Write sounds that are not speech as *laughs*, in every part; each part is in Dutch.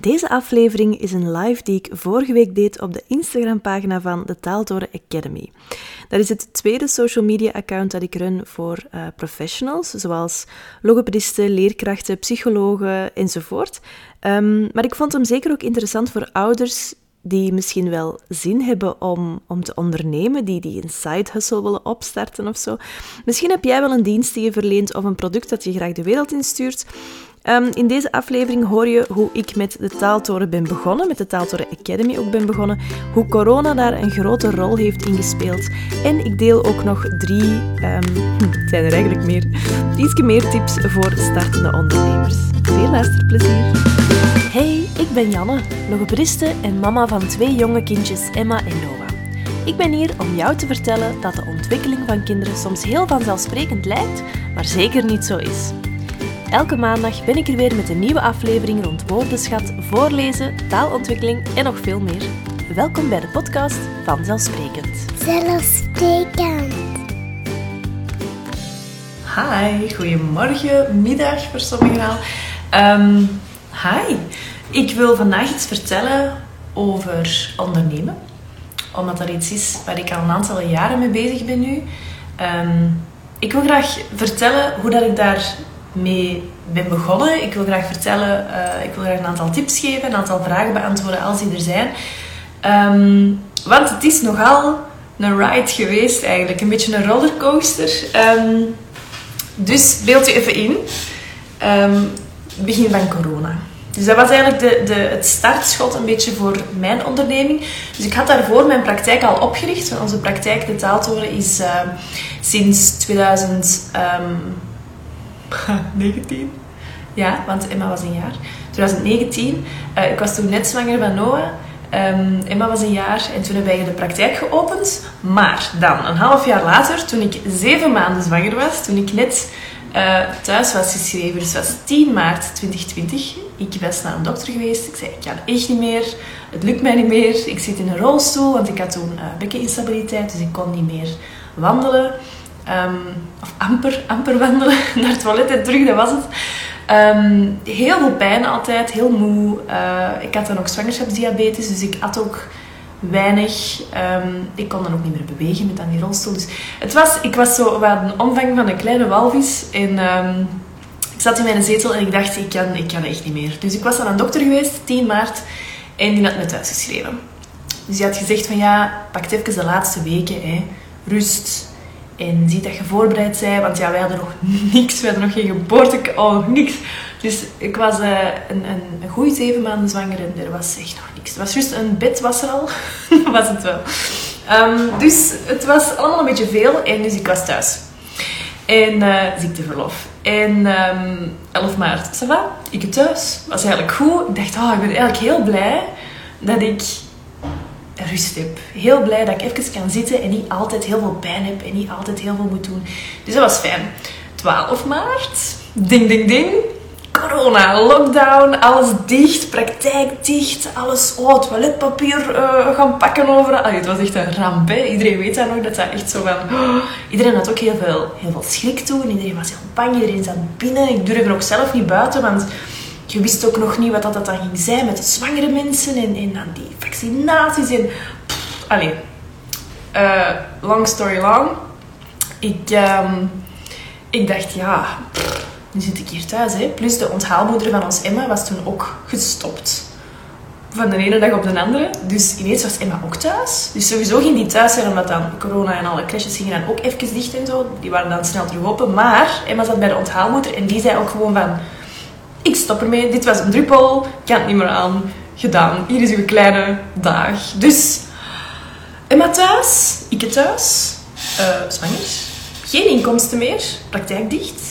Deze aflevering is een live die ik vorige week deed op de Instagram-pagina van de Taaltoren Academy. Dat is het tweede social media-account dat ik run voor uh, professionals, zoals logopedisten, leerkrachten, psychologen enzovoort. Um, maar ik vond hem zeker ook interessant voor ouders die misschien wel zin hebben om, om te ondernemen, die, die een side hustle willen opstarten of zo. Misschien heb jij wel een dienst die je verleent of een product dat je graag de wereld instuurt. Um, in deze aflevering hoor je hoe ik met de Taaltoren ben begonnen, met de Taaltoren Academy ook ben begonnen, hoe corona daar een grote rol heeft ingespeeld. En ik deel ook nog drie, um, *laughs* het zijn er eigenlijk meer, iets meer tips voor startende ondernemers. Veel luisterplezier! Hey, ik ben Janne, logopediste en mama van twee jonge kindjes, Emma en Noah. Ik ben hier om jou te vertellen dat de ontwikkeling van kinderen soms heel vanzelfsprekend lijkt, maar zeker niet zo is. Elke maandag ben ik er weer met een nieuwe aflevering rond woordenschat, voorlezen, taalontwikkeling en nog veel meer. Welkom bij de podcast van Zelfsprekend. Zelfsprekend. Hi, goedemorgen, middag voor sommigen al. Um, hi, ik wil vandaag iets vertellen over ondernemen. Omdat dat iets is waar ik al een aantal jaren mee bezig ben nu. Um, ik wil graag vertellen hoe dat ik daar mee ben begonnen. Ik wil graag vertellen, uh, ik wil graag een aantal tips geven, een aantal vragen beantwoorden als die er zijn. Um, want het is nogal een ride geweest eigenlijk, een beetje een rollercoaster. Um, dus beeld je even in. Um, begin van corona. Dus dat was eigenlijk de, de, het startschot een beetje voor mijn onderneming. Dus ik had daarvoor mijn praktijk al opgericht. Onze praktijk, de Taaltoren, is uh, sinds 2000... *laughs* 19. Ja, want Emma was een jaar. 2019. Uh, ik was toen net zwanger van Noah. Um, Emma was een jaar en toen hebben wij de praktijk geopend. Maar dan, een half jaar later, toen ik zeven maanden zwanger was, toen ik net uh, thuis was geschreven, dus was 10 maart 2020. Ik was naar een dokter geweest. Ik zei, ik kan echt niet meer. Het lukt mij niet meer. Ik zit in een rolstoel, want ik had toen uh, bekkeninstabiliteit, dus ik kon niet meer wandelen. Um, of amper, amper wandelen *laughs* naar het toilet en terug, dat was het. Um, heel veel pijn altijd, heel moe. Uh, ik had dan ook zwangerschapsdiabetes, dus ik at ook weinig. Um, ik kon dan ook niet meer bewegen met aan die rolstoel. Dus het was, ik was zo wat een omvang van een kleine walvis. En ik zat in mijn zetel en ik dacht, ik kan, ik kan echt niet meer. Dus ik was aan een dokter geweest, 10 maart, en die had me thuis geschreven. Dus die had gezegd van ja, pak even de laatste weken, hè. rust, en zie dat je voorbereid bent, want ja, wij hadden nog *laughs* niks, we hadden nog geen geboorte, oh, niks. Dus ik was uh, een, een, een goede zeven maanden zwanger en er was echt nog niks. Het was juist een bed was er al, *laughs* was het wel. Um, dus het was allemaal een beetje veel en dus ik was thuis. En uh, ziekteverlof. En um, ehm, 11 maart, ça va? Ik thuis. Was eigenlijk goed. Ik dacht, oh, ik ben eigenlijk heel blij dat ik rust heb. Heel blij dat ik even kan zitten en niet altijd heel veel pijn heb en niet altijd heel veel moet doen. Dus dat was fijn. 12 maart, ding ding ding, corona, lockdown, alles dicht, praktijk dicht, alles, oh, toiletpapier uh, gaan pakken overal. Allee, het was echt een ramp. Iedereen weet dat nog, dat dat echt zo van... Oh, iedereen had ook heel veel, heel veel schrik toen, iedereen was heel bang, iedereen zat binnen. Ik durfde ook zelf niet buiten, want je wist ook nog niet wat dat dan ging zijn met de zwangere mensen en, en dan die vaccinaties. En, allee, uh, long story long. Ik, um, ik dacht, ja, nu zit ik hier thuis. Hè. Plus de onthaalmoeder van ons Emma was toen ook gestopt. Van de ene dag op de andere. Dus ineens was Emma ook thuis. Dus sowieso ging die thuis zijn, omdat dan corona en alle crashes gingen dan ook even dicht en zo. Die waren dan snel terug open. Maar Emma zat bij de onthaalmoeder en die zei ook gewoon van ik stop ermee. Dit was een druppel. Ik kan het niet meer aan. Gedaan. Hier is uw kleine dag. Dus, Emma thuis. Ik thuis. Uh, zwanger. Geen inkomsten meer. Praktijk dicht.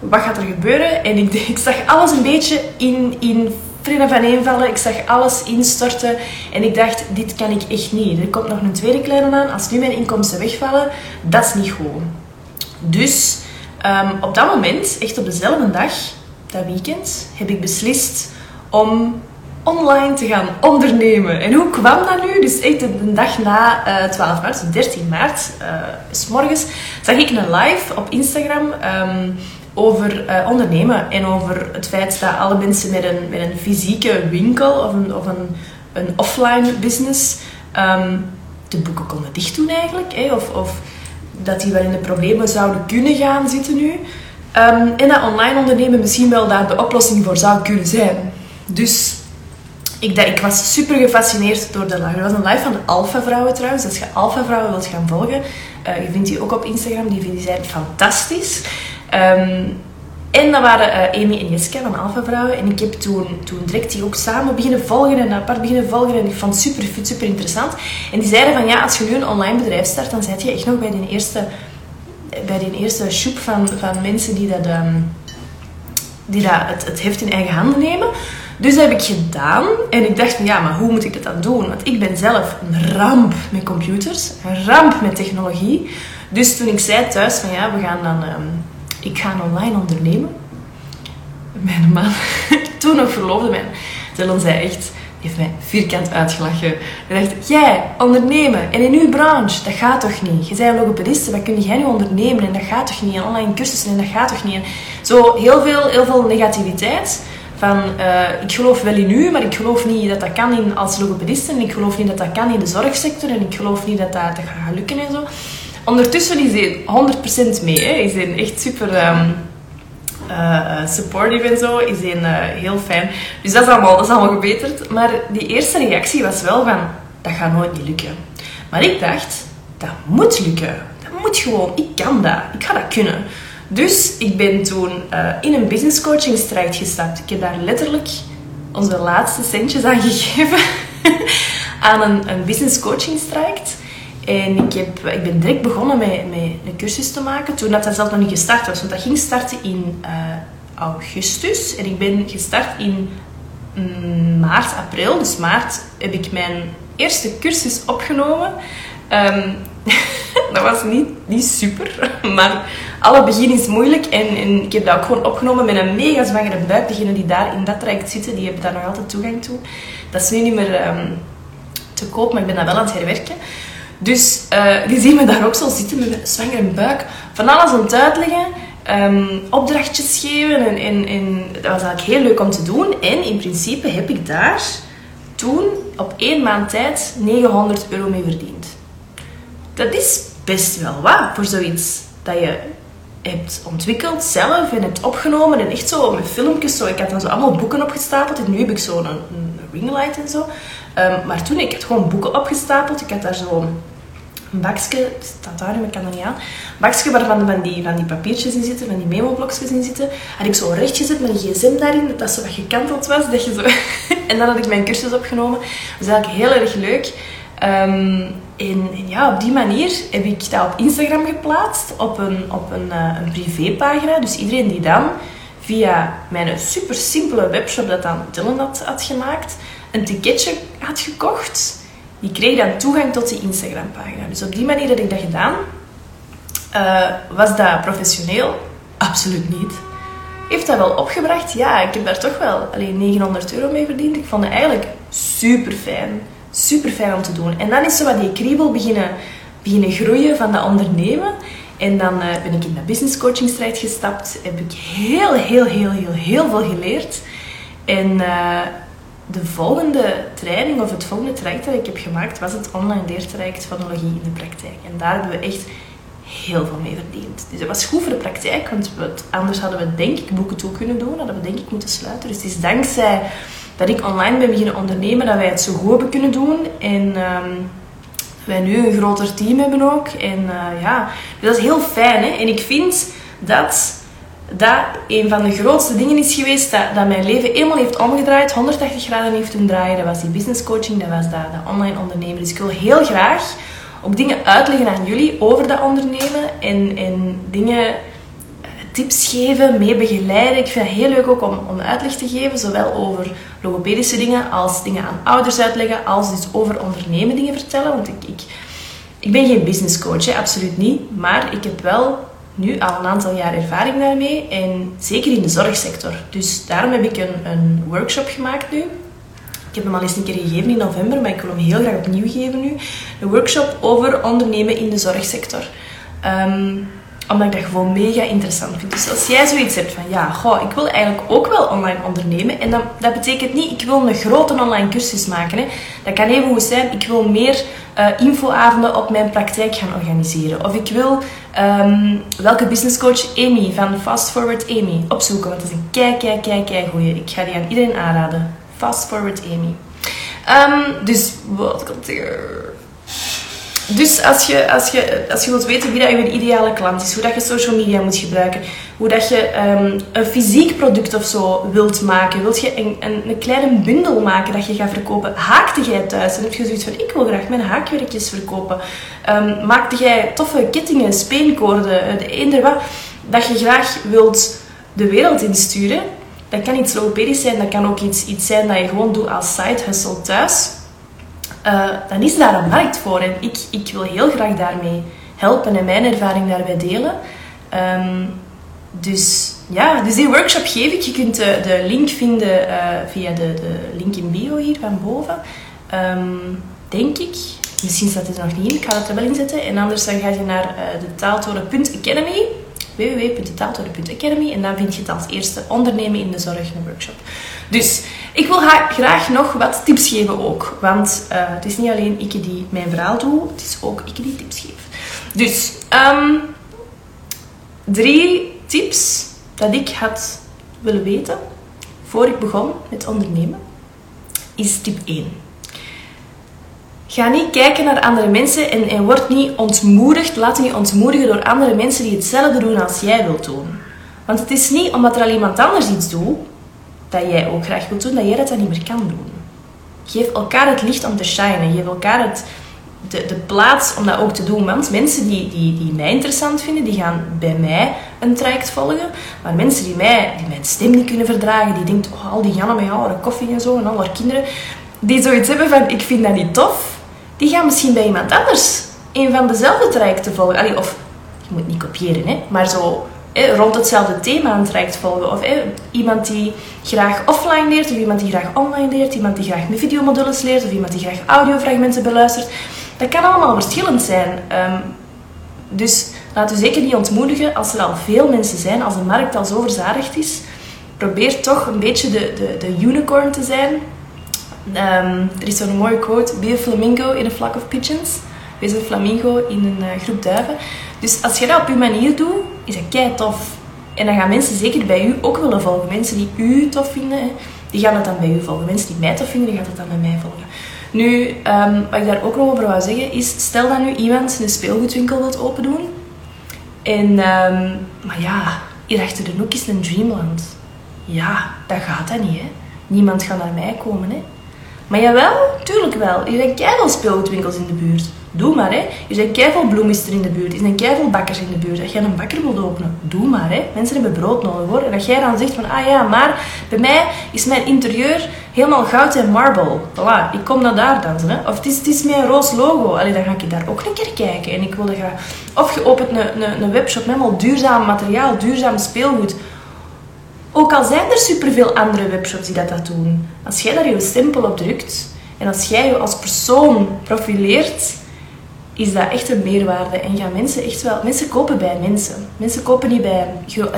Wat gaat er gebeuren? En ik, *laughs* ik zag alles een beetje in, in vrienden van eenvallen. Ik zag alles instorten. En ik dacht, dit kan ik echt niet. Er komt nog een tweede kleine aan. Als nu mijn inkomsten wegvallen, dat is niet goed. Dus um, op dat moment, echt op dezelfde dag, dat weekend, heb ik beslist om online te gaan ondernemen. En hoe kwam dat nu? Dus echt de dag na uh, eh, 12 maart, 13 maart, uh, s morgens, zag ik een live op Instagram um, over eh, ondernemen en over het feit dat alle mensen met een, met een fysieke winkel of een, of een, een offline business ehm, de boeken konden dicht doen eigenlijk. Hè, of, of dat die wel in de problemen zouden kunnen gaan zitten nu. Ehm, en dat online ondernemen misschien wel daar de oplossing voor zou kunnen zijn. Dus ik, dat, ik was super gefascineerd door de live. Er was een live van de Alpha Vrouwen trouwens. Als je Alpha Vrouwen wilt gaan volgen, uh, je vindt die ook op Instagram. Die, die zijn fantastisch. Um, en dat waren uh, Amy en Jeske van Alpha Vrouwen. En ik heb toen, toen direct die ook samen beginnen volgen en apart beginnen volgen. En ik vond het super, super interessant. En die zeiden van ja, als je nu een online bedrijf start, dan zit je echt nog bij die eerste, bij die eerste shoep van, van mensen die dat, um, die dat het, heft in eigen handen nemen. Dus dat heb ik gedaan. En ik dacht van ja, maar hoe moet ik dat dan doen? Want ik ben zelf een ramp met computers. Een ramp met technologie. Dus toen ik zei thuis van ja, we gaan dan... Um, ik ga online ondernemen. Mijn man, *laughs* toen nog verloofde mijn Dylan zei echt, heeft mij vierkant uitgelachen. Hij dacht, jij, ondernemen en in uw branche, dat gaat toch niet? Je bent logopediste, wat kun jij nu ondernemen en dat gaat toch niet? En online cursussen en dat gaat toch niet? En zo heel veel, heel veel negativiteit. Van, uh, ik geloof wel in u, maar ik geloof niet dat dat kan in, als logopediste. En ik geloof niet dat dat kan in de zorgsector. En ik geloof niet dat dat, gaat lukken en zo. Ondertussen is hij 100% mee. Hè. Is hij echt super um, uh, supportive en zo. Is hij uh, heel fijn. Dus dat is, allemaal, dat is allemaal gebeterd. Maar die eerste reactie was wel van... Dat gaat nooit niet lukken. Maar ik dacht... Dat moet lukken. Dat moet gewoon. Ik kan dat. Ik ga dat kunnen. Dus ik ben toen in een business coachingstrijd gestapt. Ik heb daar letterlijk onze laatste centjes aan gegeven. *laughs* aan een, een business coachingstrijd. En ik, heb, ik ben direct begonnen met, met een cursus te maken. Toen dat, dat zelf nog niet gestart was. Want dat ging starten in uh, augustus. En ik ben gestart in mm, maart, april. Dus maart heb ik mijn eerste cursus opgenomen. Um, *laughs* dat was niet, niet super. *laughs* Maar alle begin is moeilijk. En, en, ik heb dat ook gewoon opgenomen met een mega zwangere buik. Degenen die daar in dat traject zitten, die hebben daar nog altijd toegang toe. Dat is nu niet meer um, te koop, maar ik ben dat wel aan het herwerken. Dus uh, je me daar ook zo zitten met een zwangere buik. Van alles aan het uitleggen. Um, opdrachtjes geven. En, en, en, dat was eigenlijk heel leuk om te doen. En in principe heb ik daar toen op één maand tijd 900 euro mee verdiend. Dat is best wel wat voor zoiets dat je hebt ontwikkeld zelf en hebt opgenomen. En echt zo met filmpjes. Zo. Ik had dan zo allemaal boeken opgestapeld. En nu heb ik zo een, ringlight en zo. Um, maar toen, ik had gewoon boeken opgestapeld. Ik had daar zo een bakje, staat daar, maar ik kan dat niet aan. Een bakje waarvan van die, van die papiertjes in zitten, van die memo-blokjes in zitten. Had ik zo recht gezet met een gsm daarin, dat dat zo wat gekanteld was. Dat je zo *laughs* en dan had ik mijn cursus opgenomen. Dat was eigenlijk heel erg leuk. Um, en, ja, op die manier heb ik dat op Instagram geplaatst, op een, op een, uh, een privépagina. Dus iedereen die dan via mijn super simpele webshop dat dan Dylan had, had gemaakt, een ticketje had gekocht, die kreeg dan toegang tot die Instagram-pagina. Dus op die manier heb ik dat gedaan. Uh, was dat professioneel? Absoluut niet. Heeft dat wel opgebracht? Ja, ik heb daar toch wel alleen 900 euro mee verdiend. Ik vond het eigenlijk super fijn. Super fijn om te doen. En dan is zo wat die kriebel beginnen, beginnen groeien van dat ondernemen. En dan uh, ben ik in de business coaching strijd gestapt. Heb ik heel, heel, heel, heel, heel veel geleerd. En uh, de volgende training of het volgende traject dat ik heb gemaakt was het online leertraject fonologie in de praktijk. En daar hebben we echt heel veel mee verdiend. Dus dat was goed voor de praktijk, want anders hadden we denk ik boeken toe kunnen doen, hadden we denk ik moeten sluiten. Dus het is dankzij dat ik online ben beginnen ondernemen dat wij het zo goed hebben kunnen doen. En um, wij nu een groter team hebben ook. En uh, ja, dus dat is heel fijn. Hè? En ik vind dat dat een van de grootste dingen is geweest dat, dat mijn leven eenmaal heeft omgedraaid, 180 graden heeft doen draaien. Dat was die business coaching, dat was dat, dat online ondernemen. Dus ik wil heel graag ook dingen uitleggen aan jullie over dat ondernemen en, en dingen, eh, tips geven, mee begeleiden. Ik vind het heel leuk ook om, uitleg te geven, zowel over logopedische dingen als dingen aan ouders uitleggen, als dus over ondernemen dingen vertellen. Want ik, ik, ik ben geen business coach, hè, absoluut niet. Maar ik heb wel nu al een aantal jaar ervaring daarmee. En zeker in de zorgsector. Dus daarom heb ik een, een workshop gemaakt nu. Ik heb hem al eens een keer gegeven in november, maar ik wil hem heel graag opnieuw geven nu. Een workshop over ondernemen in de zorgsector. Um, Omdat ik dat gewoon mega interessant vind. Dus als jij zoiets hebt van, ja, goh, ik wil eigenlijk ook wel online ondernemen. En dat, dat betekent niet, ik wil een grote online cursus maken. Hè. Dat kan even goed zijn, ik wil meer uh, infoavonden op mijn praktijk gaan organiseren. Of ik wil um, welke businesscoach Amy van Fast Forward Amy opzoeken. Want dat is een kei, kei, kei, kei goeie. Ik ga die aan iedereen aanraden. Fast Forward Amy. Um, dus, wat komt er? Dus als je, als, je, als je wilt weten wie dat je ideale klant is, hoe dat je social media moet gebruiken, hoe dat je um, een fysiek product of zo wilt maken, wilt je een, een, een, kleine bundel maken dat je gaat verkopen, haakte jij thuis. En heb je zoiets van ik wil graag mijn haakwerkjes verkopen, um, maakte jij toffe kettingen, speenkoorden, eh, de eender wat, dat je graag wilt de wereld insturen, dat kan iets logopedisch zijn, dat kan ook iets, iets zijn dat je gewoon doet als side hustle thuis uh, dan is daar een markt voor. En ik, ik wil heel graag daarmee helpen en mijn ervaring daarbij delen. Um, dus ja, dus die workshop geef ik. Je kunt de, de link vinden uh, via de, de link in bio hier van boven. Um, denk ik. Misschien staat het er nog niet in. Ik ga het er wel inzetten. En anders dan ga je naar uh, de taaltoren.academy www.taaltoren.academy en dan vind je het als eerste ondernemen in de zorg een workshop. Dus ik wil graag nog wat tips geven ook. Want uh, het is niet alleen ik die mijn verhaal doe, het is ook ik die tips geef. Dus um, drie tips dat ik had willen weten voor ik begon met ondernemen, is tip 1. Ga niet kijken naar andere mensen en, en word niet ontmoedigd, laat je niet ontmoedigen door andere mensen die hetzelfde doen als jij wilt doen. Want het is niet omdat er al iemand anders iets doet, dat jij ook graag wilt doen, dat jij dat dan niet meer kan doen. Geef elkaar het licht om te shinen. Geef elkaar het, de, de plaats om dat ook te doen. Want mensen die, die, die mij interessant vinden, die gaan bij mij een traject volgen. Maar mensen die, mij, die mijn stem niet kunnen verdragen, die denken, oh, al die Jannen met haar koffie en zo, en al haar kinderen, die zoiets hebben van, ik vind dat niet tof, die gaan misschien bij iemand anders een van dezelfde trajecten volgen. Allee, of, je moet niet kopiëren, hè, maar zo rond hetzelfde thema een traject volgen. Of iemand die graag offline leert, of iemand die graag online leert, iemand die graag videomodules leert, of iemand die graag audiofragmenten beluistert. Dat kan allemaal verschillend zijn. Um, dus laat u zeker niet ontmoedigen als er al veel mensen zijn, als de markt al zo verzadigd is. Probeer toch een beetje de, de, de unicorn te zijn. Um, er is zo'n mooie quote: Be a flamingo in a flock of pigeons. Wees een flamingo in een uh, groep duiven. Dus als je dat op je manier doet, is dat kei tof. En dan gaan mensen zeker bij u ook willen volgen. Mensen die u tof vinden, die gaan het dan bij u volgen. Mensen die mij tof vinden, die gaan het dan bij mij volgen. Nu, um, wat ik daar ook nog over wou zeggen, is stel dat nu iemand een speelgoedwinkel wilt open doen. En, um, maar ja, hier achter de hoek is een Dreamland. Ja, dat gaat dat niet, hè. Niemand gaat naar mij komen, hè. Maar jawel, tuurlijk wel. Er zijn keihard speelgoedwinkels in de buurt. Doe maar, hè. Er zijn keihard bloemisten in de buurt. Er zijn keihard bakkers in de buurt. Als jij een bakker wilt openen, doe maar, hè. Mensen hebben brood nodig, hoor. En dat jij dan zegt van, ah ja, maar bij mij is mijn interieur helemaal goud en marble. Voilà, ik kom dan daar dansen, hè. Of het is, het is mijn roos logo. Allee, dan ga ik daar ook een keer kijken. En ik wil. Of je opent een, een, een webshop met allemaal duurzaam materiaal, duurzaam speelgoed. Ook al zijn er superveel andere webshops die dat, dat doen. Als jij daar je stempel op drukt en als jij je als persoon profileert, is dat echt een meerwaarde. En gaan mensen echt wel... Mensen kopen bij mensen. Mensen kopen niet bij,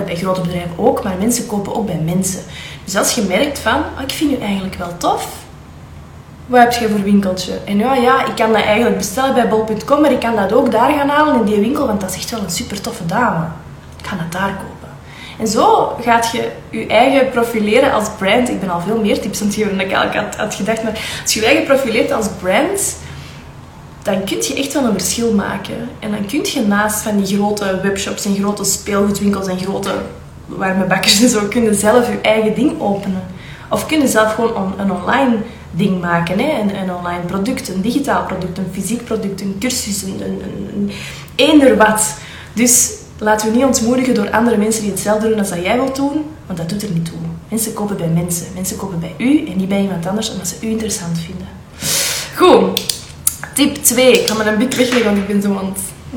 eh, grote bedrijven ook, maar mensen kopen ook bij mensen. Dus als je merkt van, oh, ik vind je eigenlijk wel tof. Wat heb je voor winkeltje? En ja, ja, ik kan dat eigenlijk bestellen bij bol.com, maar ik kan dat ook daar gaan halen in die winkel, want dat is echt wel een super toffe dame. Ik ga het daar kopen. En zo gaat je je eigen profileren als brand. Ik ben al veel meer tips aan het geven dan ik eigenlijk had, gedacht. Maar als je je eigen profileert als brand, dan kun je echt wel een verschil maken. En dan kun je naast van die grote webshops en grote speelgoedwinkels en grote warme bakkers en zo, kunnen zelf je eigen ding openen. Of kunnen zelf gewoon een online ding maken. Hè? Een, online product, een digitaal product, een fysiek product, een cursus, een, een, een, eender wat. Dus Laten we niet ontmoedigen door andere mensen die hetzelfde doen als dat jij wilt doen, want dat doet er niet toe. Mensen kopen bij mensen. Mensen kopen bij u en niet bij iemand anders omdat ze u interessant vinden. Goed. Tip 2. Ik ga maar een beetje wegleggen, want ik ben zo hm.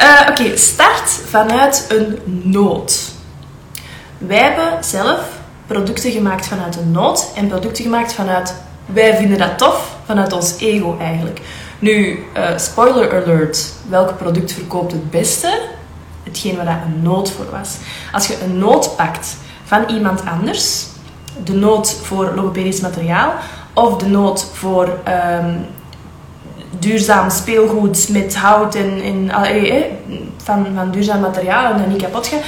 uh, Oké, start vanuit een nood. Wij hebben zelf producten gemaakt vanuit een nood en producten gemaakt vanuit wij vinden dat tof, vanuit ons ego eigenlijk. Nu, uh, spoiler alert, welk product verkoopt het beste? hetgeen waar dat een nood voor was. Als je een nood pakt van iemand anders, de nood voor logopedisch materiaal of de nood voor ehm, duurzaam speelgoed met hout en, eh, van, duurzaam materiaal en dat niet kapot gaat.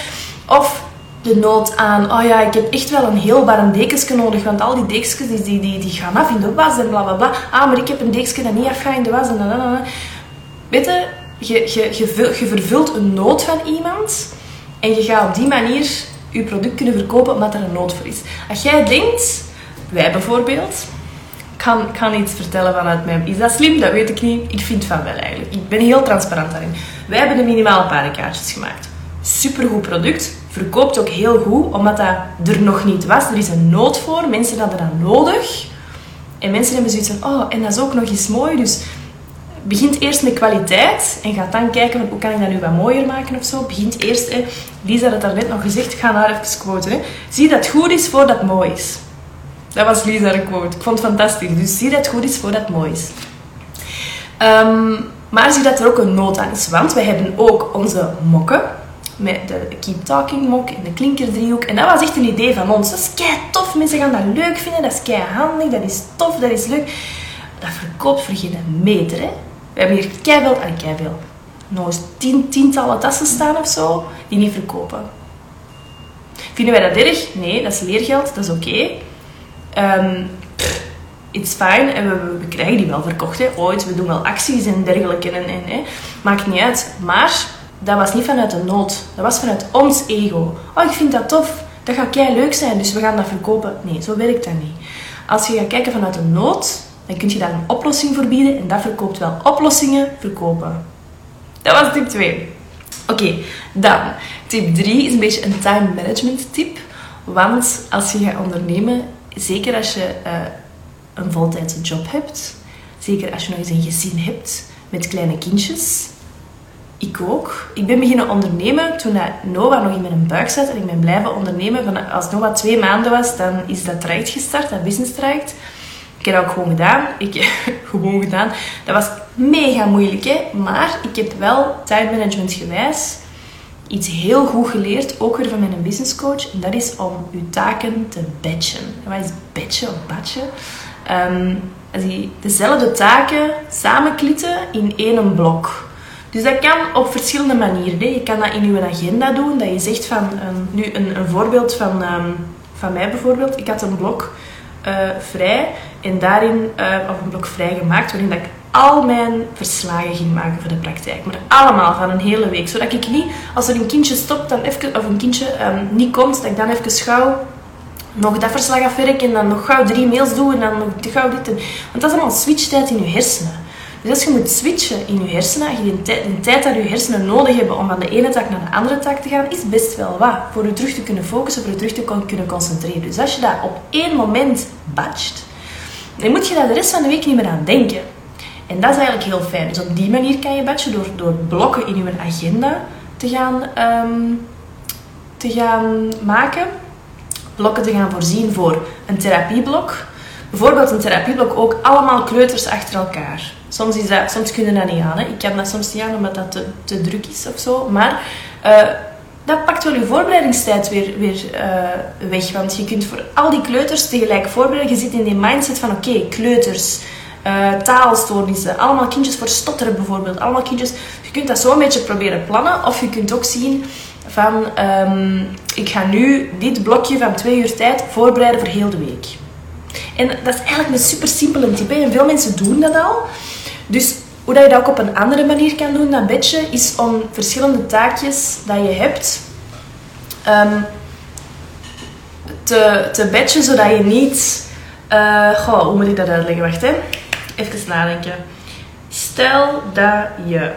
Of de nood aan, oh ja, ik heb echt wel een heel warm dekensje nodig, want al die dekens die, die, die, die gaan af in de was en bla bla bla. Ah, maar ik heb een dekensje dat niet afgaat in de was en dan, Weet je, je, je, je, je vervult een nood van iemand en je gaat op die manier je product kunnen verkopen omdat er een nood voor is. Als jij denkt, wij bijvoorbeeld, kan, kan iets vertellen vanuit mij. Is dat slim? Dat weet ik niet. Ik vind van wel eigenlijk. Ik ben heel transparant daarin. Wij hebben de minimale paardenkaartjes gemaakt. Supergoed product. Verkoopt ook heel goed, omdat dat er nog niet was. Er is een nood voor. Mensen hadden dat nodig. En mensen hebben zoiets van, oh, en dat is ook nog eens mooi. Dus begint eerst met kwaliteit en gaat dan kijken hoe kan ik dat nu wat mooier maken of zo. Begint eerst, hè. Lisa had het daarnet nog gezegd, ik ga haar even quoten. Zie dat het goed is voordat het mooi is. Dat was Lisa een quote. Ik vond het fantastisch. Dus zie dat goed is voordat het mooi is. Ehm, maar zie dat er ook een nood aan is. Want wij hebben ook onze mokken. Met de Keep Talking mok en de klinkerdriehoek. En dat was echt een idee van ons. Dat is kei tof. Mensen gaan dat leuk vinden. Dat is kei handig. Dat is tof. Dat is leuk. Dat verkoopt voor geen meter. Hè. We hebben hier keiveel... En keiveel. Nog eens tien, tientallen tassen staan of zo. Die niet verkopen. Vinden wij dat erg? Nee, dat is leergeld. Dat is oké. Um, it's fine. En we, we, krijgen die wel verkocht, hè. ooit. We doen wel acties en dergelijke. En, en, hè. Maakt niet uit. Maar dat was niet vanuit de nood. Dat was vanuit ons ego. Oh, ik vind dat tof. Dat gaat kei leuk zijn, dus we gaan dat verkopen. Nee, zo werkt dat niet. Als je gaat kijken vanuit de nood, dan kun je daar een oplossing voor bieden. En dat verkoopt wel. Oplossingen verkopen. Dat was tip 2. Oké, dan. Tip 3 is een beetje een time management tip. Want als je gaat ondernemen, zeker als je uh, een voltijdse job hebt, zeker als je nog eens een gezin hebt met kleine kindjes. Ik ook. Ik ben beginnen ondernemen toen Noah nog in mijn buik zat en ik ben blijven ondernemen. Als Noah twee maanden was, dan is dat traject gestart, dat business traject. Ik heb dat ook gewoon gedaan. Ik *laughs* gewoon gedaan. Dat was mega moeilijk, hè? maar ik heb wel time management gewijs iets heel goed geleerd, ook weer van mijn business coach. En dat is om je taken te batchen. wat is batchen of batchen? Um, die dezelfde taken samenklitten in één blok. Dus dat kan op verschillende manieren. Hè. Je kan dat in je agenda doen. Dat je zegt van, um, nu een, een, voorbeeld van, um, van mij bijvoorbeeld. Ik had een blok uh, vrij en daarin, uh, of een blok vrij gemaakt, waarin dat ik al mijn verslagen ging maken voor de praktijk. Maar allemaal van een hele week. Zodat ik niet, als er een kindje stopt, dan even, of een kindje um, niet komt, dat ik dan even gauw nog dat verslag afwerk en dan nog gauw drie mails doe en dan nog gauw dit. En, want dat is allemaal switchtijd in je hersenen. Dus als je moet switchen in je hersenen, als je tijd, tijd dat je hersenen nodig hebben om van de ene tak naar de andere tak te gaan, is best wel wat. Voor je terug te kunnen focussen, voor je terug te kunnen concentreren. Dus als je dat op één moment batcht, dan moet je daar de rest van de week niet meer aan denken. En dat is eigenlijk heel fijn. Dus op die manier kan je batchen door, door blokken in je agenda te gaan, ehm, te gaan maken. Blokken te gaan voorzien voor een therapieblok. Bijvoorbeeld een therapieblok ook allemaal kleuters achter elkaar. Soms, is dat, soms kunnen dat niet aan. Hè. Ik kan dat soms niet aan omdat dat te, te druk is of zo. Maar uh, dat pakt wel je voorbereidingstijd weer, weer uh, weg. Want je kunt voor al die kleuters tegelijk voorbereiden. Je zit in die mindset van oké, kleuters uh, taalstoornissen, allemaal kindjes voor stotteren bijvoorbeeld, allemaal kindjes. Je kunt dat zo een beetje proberen plannen, of je kunt ook zien van, um, ik ga nu dit blokje van twee uur tijd voorbereiden voor heel de week. En dat is eigenlijk een super simpele tip, en veel mensen doen dat al. Dus hoe dat je dat ook op een andere manier kan doen, dat bedje, is om verschillende taakjes dat je hebt um, te, te zodat je niet... Uh, goh, hoe moet ik dat uitleggen? Wacht, hè even nadenken. Stel dat je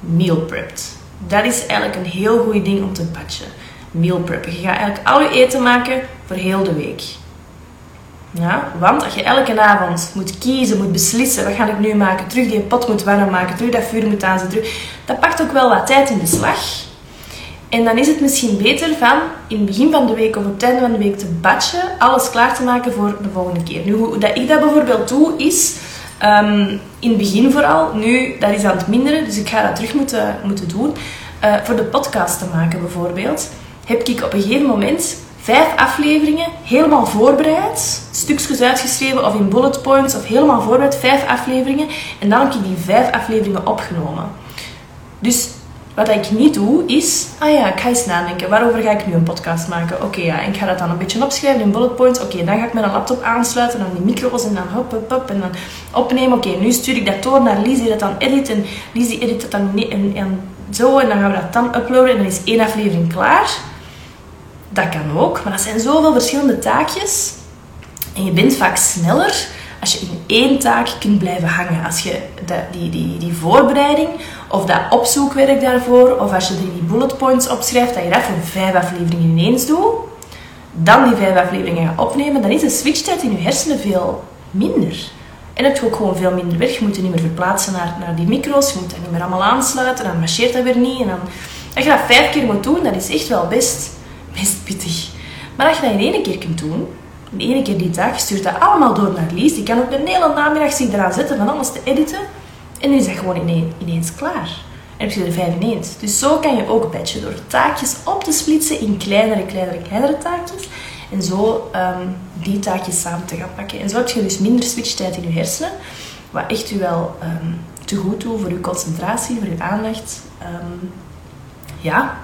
meal prept. Dat is eigenlijk een heel goed ding om te batchen. Meal preppen. Je gaat eigenlijk al je eten maken voor heel de week. Ja, want als je elke avond moet kiezen, moet beslissen, wat ga ik nu maken, terug die pot moet warm maken, terug dat vuur moet aanzetten, dat pakt ook wel wat tijd in de slag. En dan is het misschien beter van in het begin van de week of op het einde van de week te batchen, alles klaar te maken voor de volgende keer. Nu, hoe dat ik dat bijvoorbeeld doe, is Um, in het begin vooral. Nu, dat is aan het minderen, dus ik ga dat terug moeten, moeten doen. eh, voor de podcast te maken bijvoorbeeld, heb ik op een gegeven moment vijf afleveringen helemaal voorbereid. Stukjes uitgeschreven of in bullet points of helemaal voorbereid. Vijf afleveringen. En dan heb ik die vijf afleveringen opgenomen. Dus wat ik niet doe is, ah ja, ik ga eens nadenken, waarover ga ik nu een podcast maken? Oké, ja, ik ga dat dan een beetje opschrijven in bullet points. Oké, dan ga ik mijn laptop aansluiten, dan die micro's en dan hop, hop, hop, en dan opnemen. Oké, nu stuur ik dat door naar Lies die dat dan edit en Lies die edit dat dan en, en zo en dan gaan we dat dan uploaden en dan is één aflevering klaar. Dat kan ook, maar dat zijn zoveel verschillende taakjes. En je bent vaak sneller als je in één taak kunt blijven hangen. Als je die, die, die voorbereiding of dat opzoekwerk daarvoor, of als je die bullet points opschrijft, dat je dat voor vijf afleveringen ineens doet, dan die vijf afleveringen gaat opnemen, dan is de switchtijd in je hersenen veel minder. En heb je ook gewoon veel minder werk. Je moet je niet meer verplaatsen naar, naar die micro's. Je moet dat niet meer allemaal aansluiten. Dan marcheert dat weer niet. En dan, als je dat vijf keer moet doen, dat is echt wel best, best pittig. Maar als je dat in één keer kunt doen, in één keer die dag, stuurt dat allemaal door naar Lies. Die kan ook een hele namiddag zich eraan zetten van alles te editen. En dan is dat gewoon ineens klaar. En heb je er vijf ineens. Dus zo kan je ook batchen door taakjes op te splitsen in kleinere, kleinere, kleinere taakjes. En zo um, die taakjes samen te gaan pakken. En zo heb je dus minder switchtijd in je hersenen. Wat echt u wel um, te goed doet voor je concentratie, voor je aandacht. Um, ja.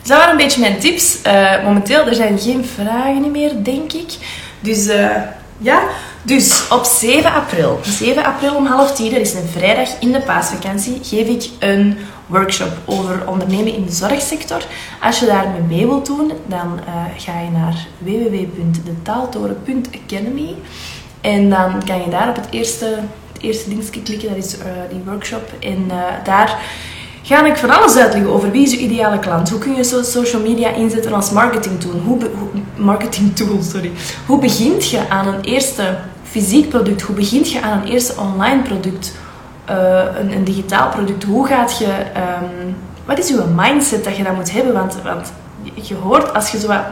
Dus dat waren een beetje mijn tips. Uh, momenteel, er zijn geen vragen meer, denk ik. Dus uh, ja, dus op 7 april, 7 april om half tien, dat is een vrijdag in de paasvakantie, geef ik een workshop over ondernemen in de zorgsector. Als je daarmee mee wilt doen, dan uh, ga je naar www.detaaltoren.academy en dan kan je daar op het eerste, het eerste dingetje klikken, dat is uh, die workshop. En uh, daar ga ik van alles uitleggen over wie is je ideale klant. Hoe kun je social media inzetten als marketing tool? Hoe, marketing tool, sorry. Hoe begint je aan een eerste fysiek product? Hoe begint je aan een eerste online product? Uh, een, een, digitaal product? Hoe gaat je... Um, wat is je mindset dat je dat moet hebben? Want, want je hoort, als je zo wat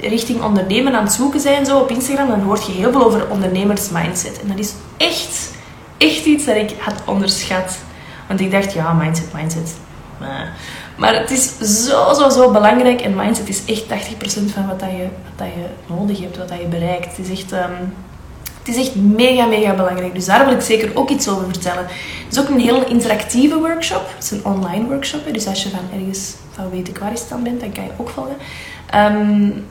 richting ondernemen aan het zoeken bent zo op Instagram, dan hoort je heel veel over ondernemers mindset. En dat is echt, echt iets dat ik had onderschat. Want ik dacht, ja, mindset, mindset. Maar het is zo, zo, zo belangrijk. En mindset is echt 80% van wat, dat je, wat dat je nodig hebt, wat dat je bereikt. Het is echt... Um, het is echt mega, mega belangrijk. Dus daar wil ik zeker ook iets over vertellen. Het is ook een heel interactieve workshop. Het is een online workshop. Dus als je van ergens van weet ik waar je dan bent, dan kan je ook volgen. Um,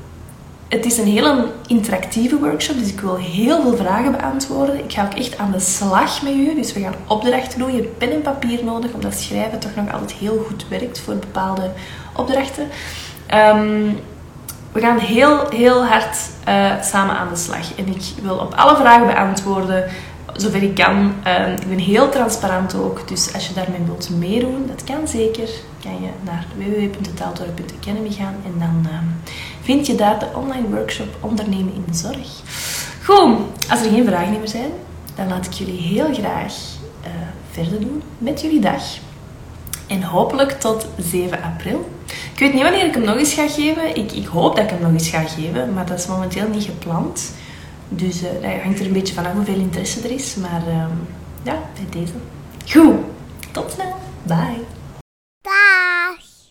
het is een hele interactieve workshop, dus ik wil heel veel vragen beantwoorden. Ik ga ook echt aan de slag met u, dus we gaan opdrachten doen. Je hebt pen en papier nodig, omdat schrijven toch nog altijd heel goed werkt voor bepaalde opdrachten. Um, we gaan heel, heel hard uh, samen aan de slag. En ik wil op alle vragen beantwoorden, zover ik kan. Uh, ik ben heel transparant ook, dus als je daarmee wilt meedoen, dat kan zeker. Kan je naar www.taaltoren.academy gaan en dan uh, vind je daar de online workshop Ondernemen in de Zorg. Goed, als er geen vragen meer zijn, dan laat ik jullie heel graag eh, verder doen met jullie dag. En hopelijk tot 7 april. Ik weet niet wanneer ik hem nog eens ga geven. Ik, ik hoop dat ik hem nog eens ga geven, maar dat is momenteel niet gepland. Dus uh, dat hangt er een beetje vanaf hoeveel interesse er is. Maar uh, ja, bij deze. Goed, tot snel. Bye.